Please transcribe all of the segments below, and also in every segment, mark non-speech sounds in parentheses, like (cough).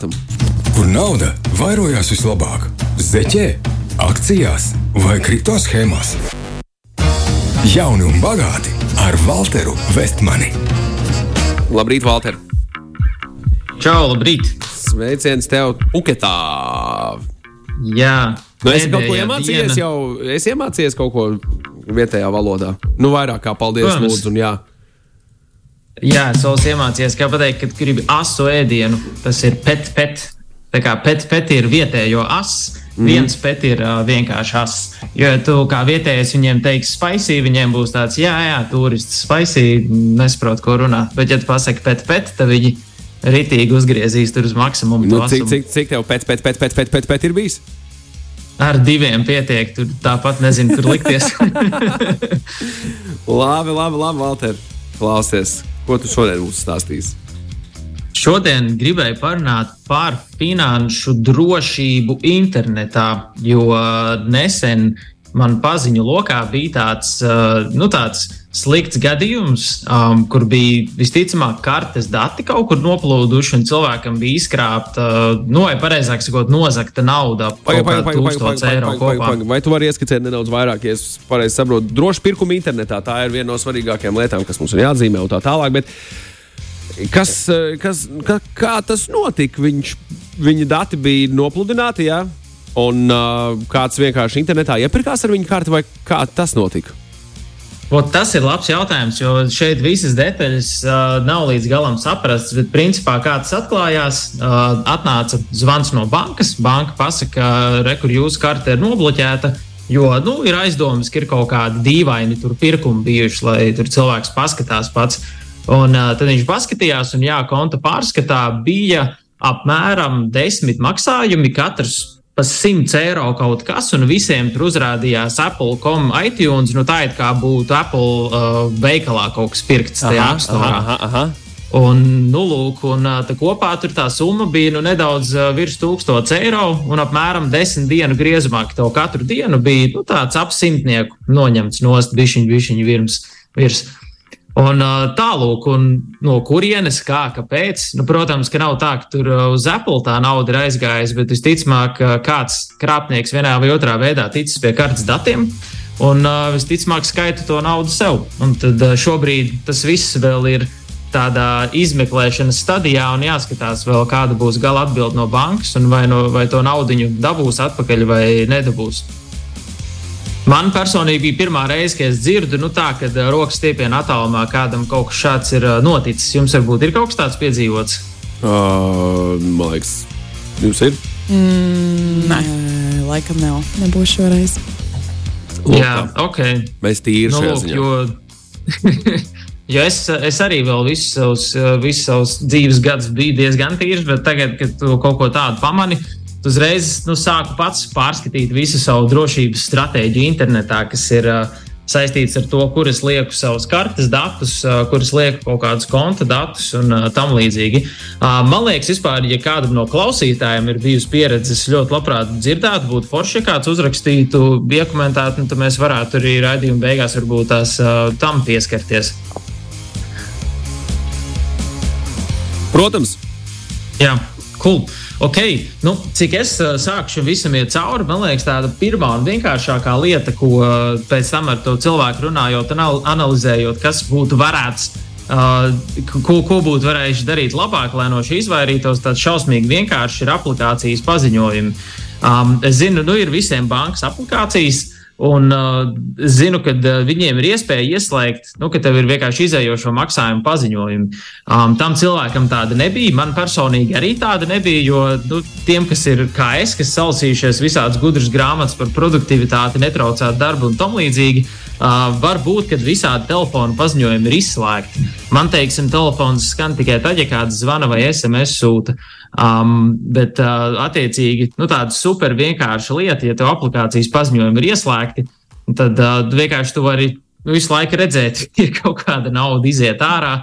Kur nauda vairojās vislabāk? Zeķē, akcijās vai kripto schēmās? Jauni un bagāti ar Walteru Vestmani. Labrīt, Valter! Čau, labrīt! Sveiciens tev, Puketā! Jā, Nu, es kaut ko iemācījies, diena. jau es iemācījos kaut ko vietējā valodā. Nu, vairāk kā paldies, Protams. lūdzu, un jā. Jā, es vēl iemācījos, kā pateikt, kad gribi asu ēdienu. Tas ir pet, pet. Tā kā pet, pet ir vietējo ass, mm. viens pet ir uh, vienkārši ass. Jo tu kā vietējais viņiem teiksi spicy, viņiem būs tāds, jā, jā, turists spicy, nesaprot, ko runā. Bet, ja tu pasaki pet, pet, tad viņi ritīgi uzgriezīs tur uz maksimumu. Nu, cik, cik, cik tev pēc, pēc, pēc, pēc, pēc, pēc, pēc ir bijis? Ar diviem pietiek, tur tāpat nezinu, kur likties. (laughs) Labi, labi, labi, Valter. Klausies, ko tu šodien mums stāstīsi? Šodien gribēju parunāt par finanšu drošību internetā, jo nesen man paziņu lokā bija tāds, uh, nu, tāds slikts gadījums, um, kur bija visticamāk kartes dati kaut kur noplūduši, un cilvēkam bija izkrāpta, nu, vai pareizāk sakot, nozagta nauda. Pagaid, pagaid, pagaid, pagaid, 1000 pagaid, pagaid, pagaid. Vai tu vari ieskicēt nedaudz vairāk, ja es pareizi saprotu? Droši pirkuma internetā tā ir viena no svarīgākajām lietām, kas mums ir jāatzīmē un tā tālāk. Bet kas, eh, kas, kā, kā tas notika? Viņš, viņa dati bija nopludināti, jā? Un uh, kāds vienkārši internetā iepirkās ar viņu karti, vai kā tas notika? Ot, tas ir labs jautājums, jo šeit visas detaļas uh, nav līdz galam saprastas. Bet, principā, kā tas atklājās, uh, atnāca zvans no bankas. Banka pasaka, ka kur jūsu karte ir nobloķēta. Jo nu, ir aizdomas, ka ir kaut kādi dīvaini pirkumi bijuši, lai cilvēks paskatās pats. Un, uh, tad viņš paskatījās, un jā, konta pārskatā bija apmēram desmit maksājumi, katrs pa 100 eiro kaut kas, un visiem tur uzrādījās Apple.com iTunes. Nu, tā it kā būtu Apple uh, veikalā kaut kas pirkts tajā aha, apstākļā. Un, nu, lūk, un uh, tā kopā tur tā summa bija nu, nedaudz uh, virs 1000 eiro un apmēram 10 dienu griezumā, ka tev katru dienu bija nu, tāds ap simtnieku noņemts nost, bišķiņu, bišķiņu virs. virs. Un un no kurienes, kā, kāpēc. Nu, protams, ka nav tā, ka tur uz Apple tā nauda ir aizgājusi, bet visticamāk, kāds krāpnieks vienā vai otrā veidā ticis pie kartes datiem. Un visticamāk, skaita to naudu sev. Un tad šobrīd tas viss vēl ir tādā izmeklēšanas stadijā, un jāskatās, vēl, kāda būs gala atbilde no bankas, vai, no, vai to naudu dabūs atpakaļ vai nedabūs. Man personīgi bija pirmā reize, kad es dzirdu, nu, tā, kad uh, rokas stiepienā attālumā kādam kaut kas šāds ir uh, noticis. Jums varbūt ir kaut kas tāds piedzīvots. Uh, man liekas, jums ir. Nē, laikam nav. Nebūs šoreiz. Lūk, Jā, tā. ok. Mēs tīri Nu, lūk, jo, (laughs) jo es, es arī vēl visus savus, visus savus dzīves gadus biju diezgan tīrs, bet tagad, kad tu kaut ko tādu pamani, uzreiz nu, sāku pats pārskatīt visu savu drošības stratēģiju internetā, kas ir uh, saistīts ar to, kur es lieku savus kartes datus, uh, kur es lieku kaut kādus konta datus un uh, tam līdzīgi. Uh, man liekas, vispār, ja kādam no klausītājiem ir bijusi pieredze, es ļoti labprāt dzirdētu, būtu forši, ja kāds uzrakstītu, iekomentētu, un tad mēs varētu arī raidījuma beigās varbūt tās uh, tam pieskarties. Protams, Jā, cool. Okay. Nu, cik es uh, sāku šim visam iet cauri, man liekas, tāda pirmā un vienkāršākā lieta, ko uh, pēc tam ar to cilvēku runājot, anal analizējot, kas būtu varēts. Uh, ko, ko būtu varējuši darīt labāk, lai no šī izvairītos? Tāds šausmīgi vienkārši ir aplikācijas paziņojumi. Um, es zinu, nu ir visiem bankas aplikācijas, Un uh, zinu, ka uh, viņiem ir iespēja ieslēgt, nu, ka tev ir vienkārši izējošo maksājumu paziņojumi. Um, tam cilvēkam tāda nebija. Man personīgi arī tāda nebija, jo nu, tiem, kas ir kā es, kas salasījušies visādas gudras grāmatas par produktivitāti, netraucēt darbu un tam līdzīgi, uh, var būt, ka visādi telefonu paziņojumi ir izslēgti. Man, teiksim, telefons skan tikai tad, ja kāds zvana vai SMS sūta. Um, bet, uh, attiecīgi, nu, tāda super vienkārša lieta, ja tev aplikācijas paziņojumi ir ieslēgti, tad uh, vienkārši tu vari nu, visu laiku redzēt, (laughs) ja kaut kāda nauda iziet ārā.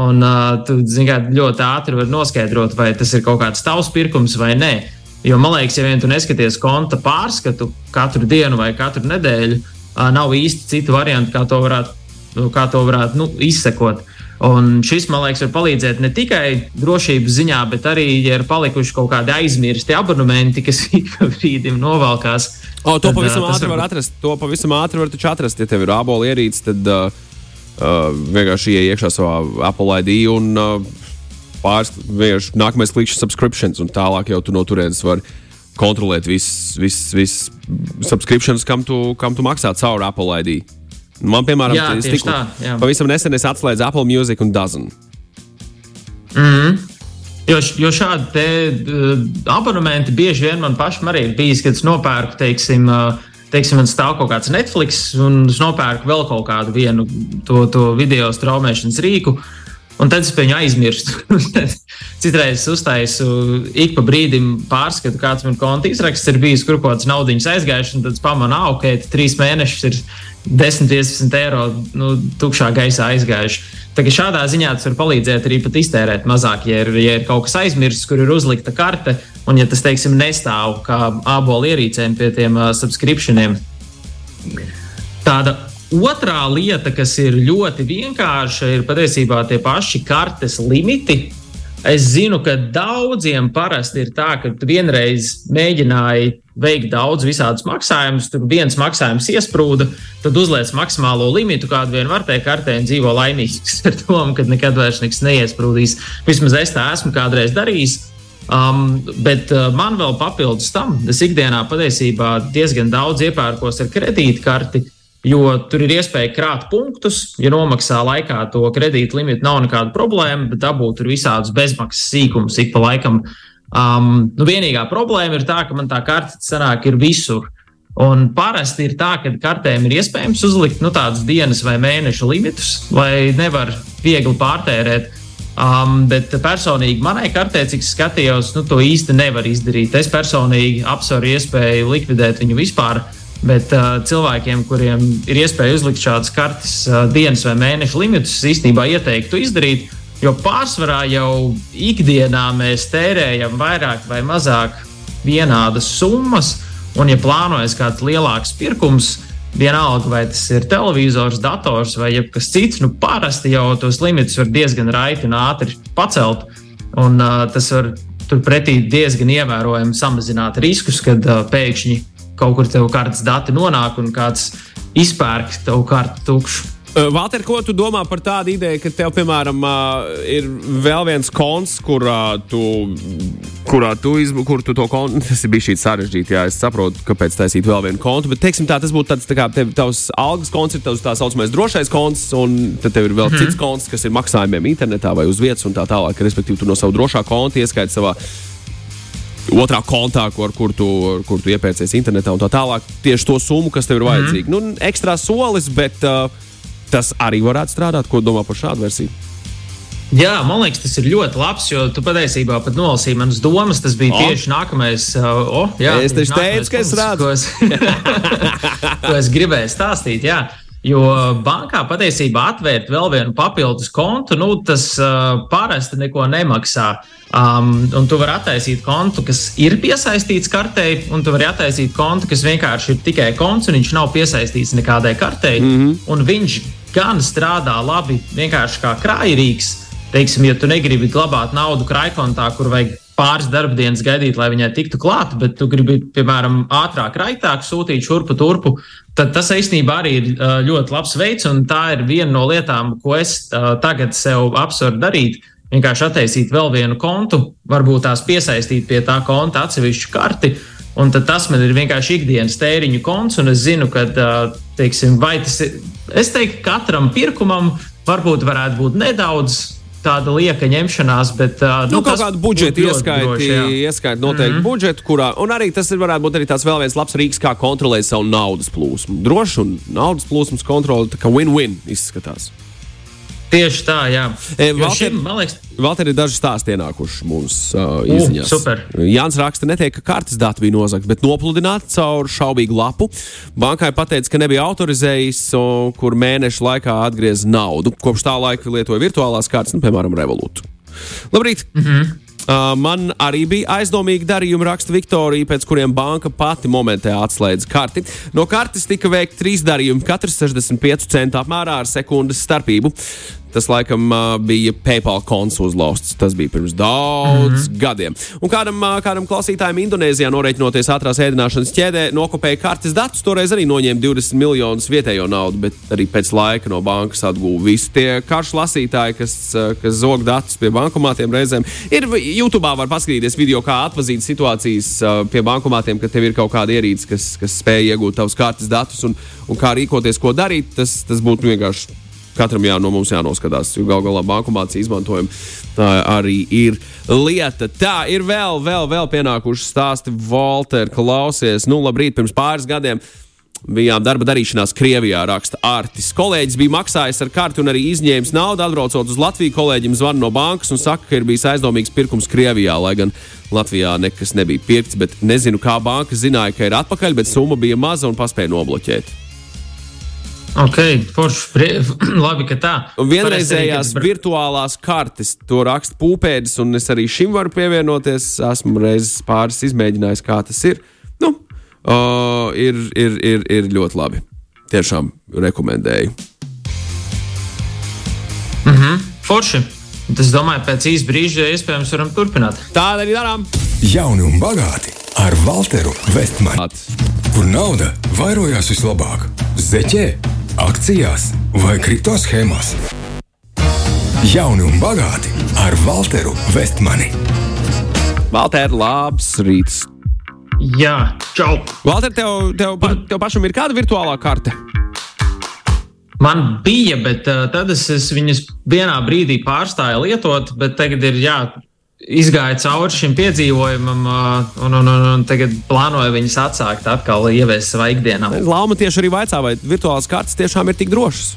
Un uh, tu kā ļoti ātri vari noskaidrot, vai tas ir kaut kāds tavs pirkums vai nē. Jo man liekas, ja vien tu neskaties konta pārskatu katru dienu vai katru nedēļu, uh, nav īsti citu variantu, kā to varētu, kā to varētu nu, izsekot. Un šis, man liekas, var palīdzēt ne tikai drošības ziņā, bet arī, ja ir palikuši kaut kādi aizmirsti abonementi, kas (laughs) ik pa brīdim novalkās. O, to tad, pavisam ātri var atrast. To pavisam ātri var atrast. Ja tev ir ābola ierīce, tad uh, uh, vienkārši ienāk iekšā savā Apple ID un uh, pāris vienkārši nākamais klikšķis subscriptions, un tālāk jau tu no turienes vari kontrolēt visas vis, vis subscriptions, kam tu, kam tu maksā caur Apple ID. Man, piemēram, jā, tas ir pavisam nesen es atslēdzu Apple Music un Dozen. Mm -hmm. Jo, jo šādi te, uh, abonementi bieži vien man pašam arī ir bijis, kad es nopērku, teiksim, uh, teiksim, man stāv kaut kāds Netflix, un es nopērku vēl kaut kādu vienu to, to video straumēšanas rīku. Un tad es viņu aizmirstu. (laughs) Citreiz uztaisu ik pa brīdim pārskatu, kāds man konta izraksts ir bijis, kur kaut kāds naudiņas aizgājuši. Tad es pamanu, ah, ok, trīs mēnešus ir 10, 15 eiro nu, tukšā gaisā aizgājuši. Kā šādā ziņā tas var palīdzēt arī pat iztērēt mazāk, ja ir, ja ir kaut kas aizmirsts, kur ir uzlikta karte, un ja tas, teiksim, nestāv kā ābolu ierīcēm pie tiem uh, subscriptioniem. Tāda otrā lieta, kas ir ļoti vienkārša, ir patiesībā tie paši kartes limiti. Es zinu, ka daudziem parasti ir tā, ka tu vienreiz mēģināji veikt daudz visādus maksājumus, tur viens maksājums iesprūda, tad uzliec maksimālo limitu, kādu vien var teikt, kartē un dzīvo laimīgs (laughs) ar domu, ka nekad vairs nekas neiesprūdīs. Vismaz es tā esmu kādreiz darījis. Um, bet uh, man vēl papildus tam, es ikdienā patiesībā diezgan daudz iepērkos ar kredītkarti. Jo tur ir iespēja krāt punktus, ja nomaksā laikā to kredītu limitu, nav nekāda problēma, bet dabūt tur visādus bezmaksas sīkumus ik pa laikam. Um, nu vienīgā problēma ir tā, ka man tā karte sanāk ir visur. Un parasti ir tā, ka kartēm ir iespējams uzlikt nu, tādus dienas vai mēnešu limitus, lai nevar viegli pārtērēt. Um, bet personīgi manai kartē, cik skatījos, nu, to īsti nevar izdarīt. Es personīgi apsveru iespēju likvidēt viņu vispār. Uh, Bet uh, cilvēkiem, kuriem ir iespēja uzlikt šādas kartes uh, dienas vai mēnešu limitus, es īstenībā ieteiktu izdarīt. Jo pārsvarā jau ikdienā mēs tērējam vairāk vai mazāk vienādas summas, un, ja plānojas kāds lielāks pirkums, vienalga vai tas ir televizors, dators vai kas cits, nu parasti jau tos limitus var diezgan raiti un ātri pacelt. Un, uh, tas var turpretī diezgan ievērojami samazināt riskus, kad uh, pēkšņi kaut kur tev kartes dati nonāk un kāds izpērk tavu kartu tukšu. Valter, ko tu domā par tādu ideju, ka tev, piemēram, ir vēl viens konts, kurā tu, kurā tu, izb, kur tu to kontu, (laughs) tas bijis šī sarežģīti, jā, es saprotu, kāpēc taisīt vēl vienu kontu, bet, teiksim tā, tas būtu tāds, tā kā tev, tavs algas konts ir tavs tā saucamais drošais konts, un tad tev ir vēl mm -hmm. cits konts, kas ir maksājumiem internetā vai uz vietas un tā tālāk, respektīvi, tu no savu drošā konta ieskaiti savā otrā kontā, ar kur tu, kur tu iepērcies internetā un tā tālāk. Tieši to summu, kas tev ir vajadzīga. Mm nu, ekstra solis, bet uh, tas arī varētu strādāt. Ko domā par šādu versiju? Jā, man liekas, tas ir ļoti labi, jo tu patiesībā pat nolasīji manas domas. Tas bija oh. tieši nākamais. Oh, jā, es teicu, teicu ka es redzu, ko es, (laughs) ko es gribēju stāstīt. Jā. Jo bankā patiesībā atvērt vēl vienu papildus kontu, nu, tas uh, parasti neko nemaksā. Um, un tu vari attaisīt kontu, kas ir piesaistīts kartei, un tu vari attaisīt kontu, kas vienkārši ir tikai konts, un viņš nav piesaistīts nekādai kartei. Mm -hmm. Un viņš gan strādā labi, vienkārši kā krājrīks. Teiksim, ja tu negribi glabāt naudu krājkontā, kur vajag pāris darbdienas gaidīt, lai viņai tiktu klāta, bet tu gribi, piemēram, ātrāk, raitāk sūtīt šurpu turpu, tad tas īstenībā arī ir ļoti labs veids, un tā ir viena no lietām, ko es tagad sev apsveru darīt. Vienkārši attaisīt vēl vienu kontu, varbūt tās piesaistīt pie tā konta atsevišķu karti. Un tas man ir vienkārši ikdienas tēriņu konts, un es zinu, ka, teiksim, vai tas ir. Es teiktu, katram pirkumam varbūt varētu būt nedaudz tāda lieka ņemšanās, bet uh, nu, nu, kaut kādu budžetu ieskaiti, ieskaiti noteikti mm -hmm. budžetu, kurā, un arī tas ir, varētu būt arī tāds vēl viens labs rīks, kā kontrolēt savu naudas plūsmu. Droši un naudas plūsmas kontrole, tā kā win-win izskatās. Tieši tā, jā. E, Valter, šim, man liekas, Valter ir daži stāsti ienākuši mums uh, izziņās. Uh, super. Jānis raksta, netiek, ka kartes dati bija nozagti, bet nopludināti caur šaubīgu lapu. Bankai pateica, ka nebija autorizējis, uh, kur mēnešu laikā atgriez naudu. Kopš tā laika lietoja virtuālās kartes, nu, piemēram, Revolūtu. Labrīt! Mm -hmm. Uh, man arī bija aizdomīgi darījumi, raksta Viktorija, pēc kuriem banka pati momentā atslēdza karti. No kartes tika veikti trīs darījumi, katrs 65 centu apmērā ar sekundes starpību. Tas laikam bija PayPal konts uzlauzts. Tas bija pirms daudz mm -hmm. gadiem. Un kādam, kādam klausītājam Indonēzijā norēķinoties ātrās ēdināšanas ķēdē, nokopēja kartes datus. Toreiz arī noņēma 20 miljonus vietējo naudu, bet arī pēc laika no bankas atguva visu. Tie karšu lasītāji, kas, kas zog datus pie bankomātiem reizēm, ir YouTube var paskatīties video, kā atpazīt situācijas pie bankomātiem, kad tev ir kaut kāda ierīce, kas, kas spēj iegūt tavus kartes datus un, un kā rīkoties, ko darīt. Tas, tas būtu vienkārši katram jā, no mums jānoskatās, jo gal galā bankomācijas izmantojuma tā arī ir lieta. Tā ir vēl, vēl, vēl pienākuši stāsti Walter, klausies. Nu, labrīt, pirms pāris gadiem. Bijām darba darīšanās Krievijā, raksta Artis. Kolēģis bija maksājis ar karti un arī izņēmis naudu, atbraucot uz Latviju. Kolēģim zvana no bankas un saka, ka ir bijis aizdomīgs pirkums Krievijā, lai gan Latvijā nekas nebija pirkts. Nezinu, kā banka zināja, ka ir atpakaļ, bet summa bija maza un paspēja nobloķēt. Ok, forši. (clears throat) Labi, ka tā. Vienreizējās arī, virtuālās kartes, to raksta pūpēdis, un es arī šim varu pievienoties. Esmu reizes pāris izmēģinājis, kā tas ir. Nu, uh, ir, ir, ir, ir ļoti labi. Tiešām rekomendēju. Mhm, mm forši. Es domāju, pēc īsa brīža iespējams varam turpināt. Tā arī darām. Jauni un bagāti ar Walteru Vestmanu. Kur nauda vairojās vislabāk? Zeķē, akcijās vai kripto schēmās? Jauni un bagāti ar Walteru Vestmani. Valter, labs rīts! Jā, čau! Valter, tev, tev, tev pašam ir kāda virtuālā karte? Man bija, bet uh, tad es, es viņas vienā brīdī pārstāju lietot, bet tagad ir jā, izgāja cauri šim piedzīvojumam, uh, un, un, un, un tagad plānoju viņus atsākt, atkal ieviest savā ikdienā. Lāma tieši arī vaicā, vai virtuālās kartes tiešām ir tik drošas.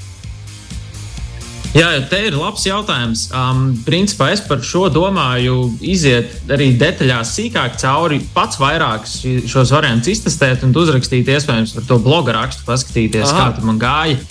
Jā, te ir labs jautājums. Um, principā es par šo domāju, iziet arī detaļās sīkāk cauri, pats vairāk šos variantus iztestēt un uzrakstīt, iespējams, par to bloga rakstu, paskatīties, Aha. kā man gāja.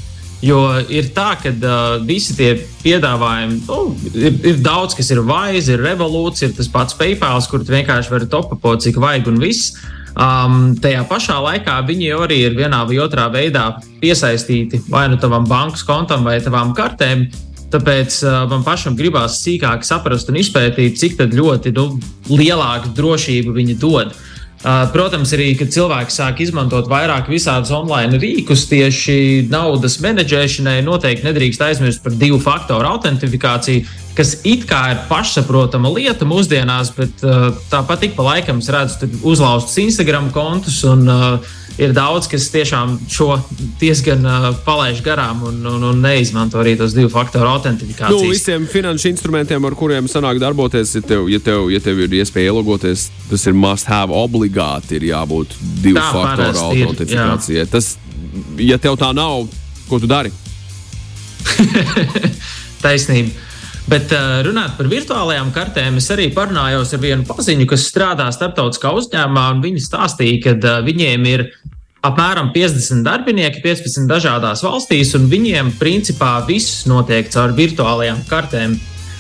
Jo ir tā, ka uh, visi tie piedāvājumi, nu, ir, ir daudz, kas ir vairs, ir revolūcija, ir tas pats PayPal, kur vienkārši vari topapot, cik vajag un viss. Um, tajā pašā laikā viņi arī ir vienā vai otrā veidā piesaistīti vai nu tavam bankas kontam vai tavām kartēm. Tāpēc uh, man pašam gribās sīkāk saprast un izpētīt, cik ļoti nu, lielāku drošību viņi dod. Uh, protams, arī, kad cilvēki sāk izmantot vairāk visādus online rīkus tieši naudas menedžēšanai, noteikti nedrīkst aizmirst par divu faktoru autentifikāciju, kas it kā ir pašsaprotama lieta mūsdienās, bet uh, tāpat ik pa laikam es redzu uzlaustus Instagram kontus un uh, ir daudz, kas tiešām šo diezgan uh, palaiž garām un, un, un neizmanto arī tos divu faktoru autentifikāciju. Nu, visiem finanšu instrumentiem, ar kuriem sanāk darboties, ja tev, ja tev, ja tev ir iespēja ielogoties, tas ir must have obligāti ir jābūt divu tā, faktoru autentifikācijai. Tas, ja tev tā nav, ko tu dari? (laughs) Taisnība. Bet uh, runāt par virtuālajām kartēm, es arī parunājos ar vienu paziņu, kas strādā starptautiskā uzņēmumā, un viņi stāstīja, ka uh, viņiem ir apmēram 50 darbinieki 15 dažādās valstīs, un viņiem principā viss notiek caur virtuālajām kartēm.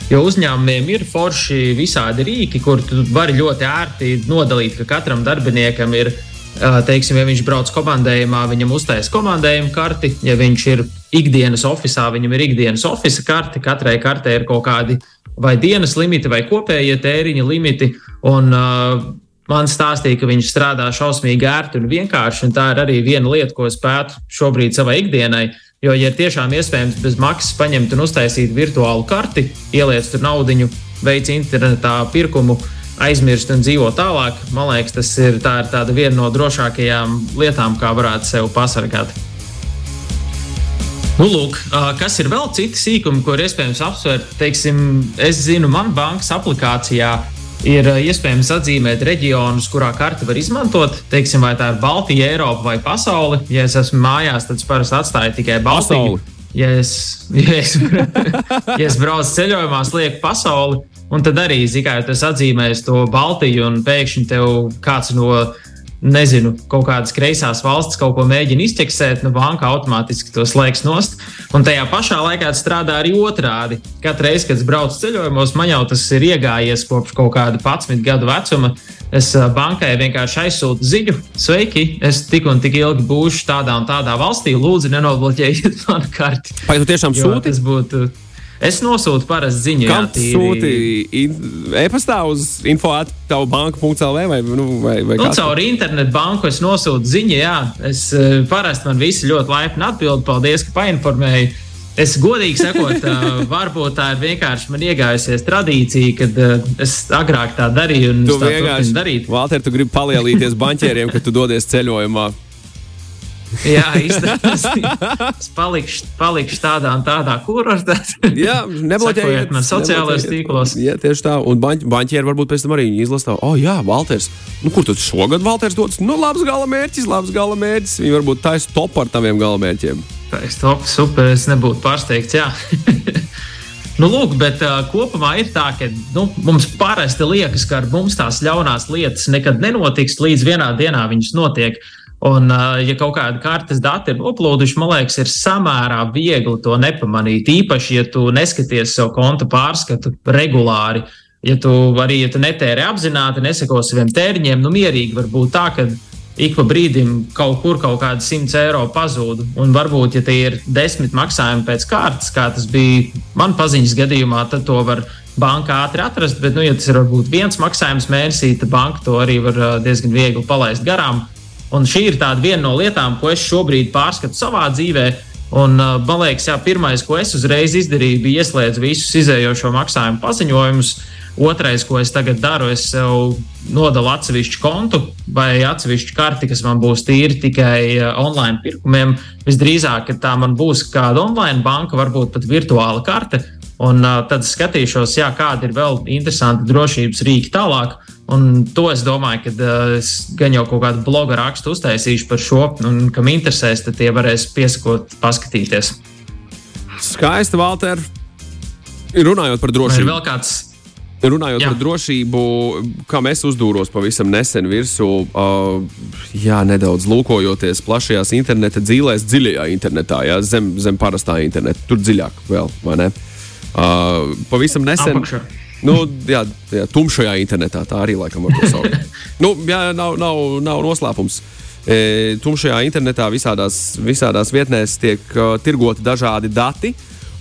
Jo uzņēmumiem ir forši visādi rīki, kur tu vari ļoti ērti nodalīt, ka katram darbiniekam ir ielikās Teiksim, ja viņš brauc komandējumā, viņam uztais komandējuma karti. Ja viņš ir ikdienas oficiālā, viņam ir ikdienas oficiāla karte. Katrai kartei ir kaut kādi vai dienas limiti, vai kopējie tēriņa limiti. Un, uh, man stāstīja, ka viņš strādā šausmīgi ērti un vienkārši. Un tā ir arī viena lieta, ko es pētu šobrīd savai ikdienai. Jo, ja ir tiešām iespējams bez maksas paņemt un uztaisīt virtuālu karti, ieliec tur naudu, veic internetā pirkumu, uh, aizmirst un dzīvot tālāk. Man liekas, tas ir, tā ir tāda viena no drošākajām lietām, kā varētu sevi pasargāt. Nu, lūk, kas ir vēl citi sīkumi, ko ir iespējams apsvērt? Teiksim, es zinu, manā bankas aplikācijā ir iespējams atzīmēt reģionus, kurā karti var izmantot. Teiksim, vai tā ir Baltija, Eiropa vai pasaule. Ja es esmu mājās, tad es parasti atstāju tikai Baltiju. Pasauli. Ja es, (laughs) ja, es, ja es braucu ceļojumā, lieku pasauli, Un tad arī, mērā, tas atzīmēs to Baltiju, un pēkšņi tev kāds no, nezinu, kaut kādas kreisās valsts kaut ko mēģina izķeksēt, nu, banka automātiski to slēgs nost. Un tajā pašā laikā strādā arī otrādi. Katru reizi, kad es braucu ceļojumos, man jau tas ir iegājies kopš kaut kāda 11 gadu vecuma. Es bankai vienkārši aizsūtu ziņu, sveiki, es tik un tik ilgi būšu tādā un tādā valstī. Lūdzu, nenobloķējiet (laughs) manu karti. Vai tu tiešām sūti? Tas būtu. Es nosūtu parasti ziņu. Kam tu sūti e-pastā uz info.tavu banku.lv vai, nu, vai, vai nu, caur internetu banku es nosūtu ziņu. Jā, es eh, parasti man visi ļoti laipni atbild. Paldies, ka painformēji. Es godīgi sakot, (laughs) varbūt tā ir vienkārši man iegājusies tradīcija, kad es agrāk tā darīju. Tu vienkārši darīji. Valter, tu gribi palielīties (laughs) banķieriem, kad tu dodies ceļojumā. (laughs) Jā, īstenībā es palikšu, palikšu tādā un tādā kurortā. (laughs) Jā, nebloķējiet man sociālajos tīklos. Jā, tieši tā. Un baņ, baņķieri varbūt pēc tam arī izlasa, oh, jā, Valters. Nu, kur tad šogad Valters dodas? Nu, labs gala mērķis, labs gala mērķis. Viņi varbūt taisa top ar taviem gala mērķiem. Taisa top, super, es nebūtu pārsteigts, jā. (laughs) Nu, lūk, bet uh, kopumā ir tā, ka nu, mums parasti liekas, ka ar mums tās ļaunās lietas nekad nenotiks, līdz vienā dienā viņas notiek. Uh, Un, ja kaut kāda kartes dati ir noplūduši, man liekas, ir samērā viegli to nepamanīt. Īpaši, ja tu neskaties savu kontu pārskatu regulāri, ja tu arī ja tu netēri apzināti, neseko saviem tēriņiem, nu mierīgi var būt tā, ka ik pa brīdim kaut kur kaut kāda 100 eiro pazūd. Un varbūt, ja tie ir desmit maksājumi pēc kārtas, kā tas bija man paziņas gadījumā, tad to var bankā ātri atrast. Bet, nu, ja tas ir varbūt viens maksājums mēnesī, tad banka to arī var diezgan viegli palaist garām. Un šī ir viena no lietām, ko es šobrīd pārskatu savā dzīvē. Un, uh, man liekas, jā, pirmais, ko es uzreiz izdarīju, bija ieslēgt visus izējošo maksājumu paziņojumus. Otrais, ko es tagad daru, es sev nodalu atsevišķu kontu vai atsevišķu karti, kas man būs tīri tikai uh, online pirkumiem. Visdrīzāk, tā man būs kāda online banka, varbūt pat virtuāla karte. Un uh, tad skatīšos, jā, kādi ir vēl interesanti drošības rīki tālāk. Un to es domāju, ka uh, es gan jau kaut kādu bloga rakstu uztaisīšu par šo, un kam interesēs, tad tie varēs piesakot, paskatīties. Skaisti, Valter. Runājot par drošību. Ir vēl kāds Runājot jā. par drošību, kam es uzdūros pavisam nesen virsū, uh, jā, nedaudz lūkojoties plašajās interneta dzīvēs, dziļajā internetā, jā, zem, zem parastā interneta, tur dziļāk vēl, vai ne? Uh, pavisam nesen. Apakšā. Nu, jā, jā, tumšajā internetā tā arī laikam var būt. (laughs) nu, jā, nav, nav, nav noslēpums. E, tumšajā internetā visādās, visādās vietnēs tiek uh, tirgoti dažādi dati.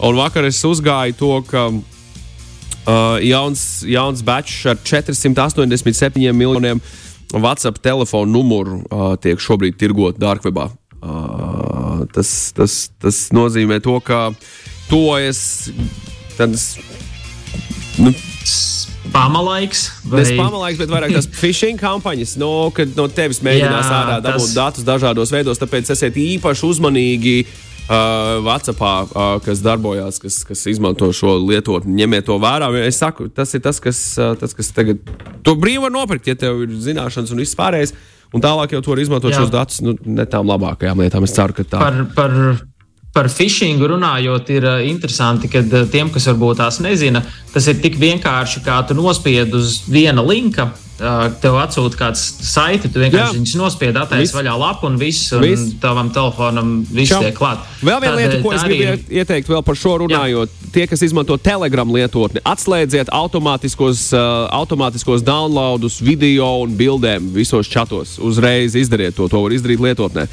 Un vakar es uzgāju to, ka uh, jauns, jauns batch ar 487 miljoniem WhatsApp telefonu numuru uh, tiek šobrīd tirgot Darkwebā. Uh, tas, tas, tas nozīmē to, ka tojas tādas. Nu, Pamalaiks. Vai... Tas pamalaiks, bet vairāk tās phishing kampaņas, no, kad no tevis mēģinās Jā, ārā dabūt tas... datus dažādos veidos. Tāpēc esiet īpaši uzmanīgi. Uh, WhatsAppā, uh, kas darbojas, kas, kas izmanto šo lietotni, ņemiet to vērā. Es saku, tas ir tas, kas, uh, tas, kas tagad to brīvi var nopirkt, ja tev ir zināšanas un viss pārējais. Un tālāk jau to var izmantot Jā. šos datus nu, ne tām labākajām lietām. Es ceru, ka tā ir. Par, par Par phishingu runājot, ir uh, interesanti, ka uh, tiem, kas varbūt tās nezina, tas ir tik vienkārši, kā tu nospied uz viena linka. Uh, tev atsūta kāds saiti, tu vienkārši viņus nospied, attaisno vaļā lapu un viss, un viss. tavam telefonam viss tiek klāt. Vēl viena lieta, ko es gribēju arī... ieteikt vēl par šo runājot. Jā. Tie, kas izmanto Telegram lietotni, atslēdziet automātiskos, uh, automātiskos downloadus video un bildēm visos čatos. Uzreiz izdariet to, to var izdarīt lietotnē.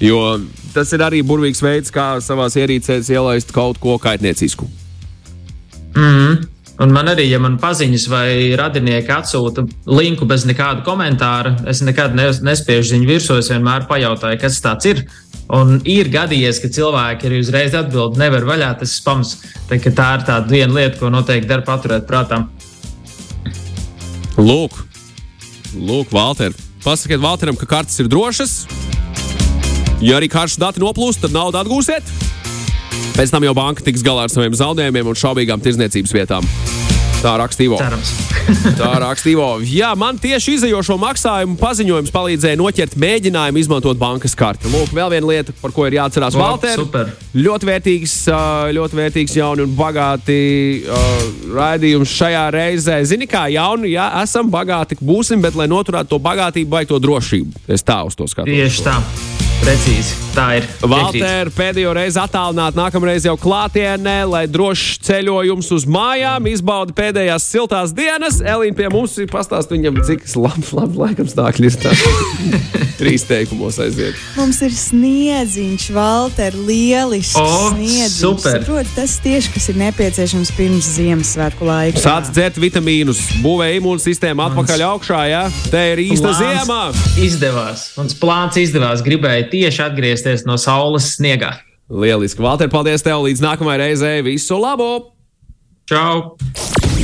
Jo tas ir arī burvīgs veids, kā savā ierīcēs ielaist kaut ko kaitniecisku. Mm -hmm. Un man arī, ja man paziņas vai radinieki atsūta linku bez nekāda komentāra, es nekad nespiežu viņu virsū. Es vienmēr pajautāju, kas tas ir. Un ir gadījies, ka cilvēki arī uzreiz atbild, nevar vaļā tas spams. Tā, tā ir tā viena lieta, ko noteikti dara paturēt prātā. Lūk, Lūk Valter, pasakiet Valteram, ka kartes ir drošas. Ja arī karš dati noplūst, tad naudu atgūsiet. Pēc tam jau banka tiks galā ar saviem zaudējumiem un šaubīgām tirdzniecības vietām. Tā rakstīvo. (laughs) Tā rakstīvo. Jā, man tieši izējošo maksājumu paziņojums palīdzēja noķert mēģinājumu izmantot bankas karti. Lūk, vēl viena lieta, par ko ir jāatcerās. Wow, Valter, ļoti vērtīgs, ļoti vērtīgs, jauni un bagāti uh, raidījums šajā reizē. Zini, kā jauni, jā, esam bagāti, būsim, bet, lai noturētu to bagātību, vajag to drošību. Es tā uz to skatos. Tieši tā. Precīzi. Tā ir. Valter, pēdējo reizi attālināt, nākamreiz jau klātienē, lai drošs ceļojums uz mājām, izbaudi pēdējās siltās dienas. Elīna pie mums ir pastāstīt viņam, cik labi, labi laikam stākļi ir. Tā. (laughs) Trīs teikumos aiziet. Mums ir sniedziņš, Valter, lielisks O, sniedziņš. super. Saprot, tas tieši, kas ir nepieciešams pirms Ziemassvētku laika. Sāc dzert vitamīnus, būvē imūnsistēmu atpakaļ augšā. Ja? Te ir īsta ziema. Izdevās. Mans plāns izdevās. Gribēju tieši atgriezties no saules sniegā. Lieliski. Valter, paldies tev līdz nākamajai reizei. Visu labu! Čau!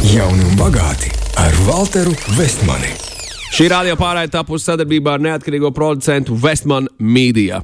Jauni un bagāti ar Walteru Vestmani. Šī radio pārējai tapusi sadarbībā ar neatkarīgo producentu Westman Media.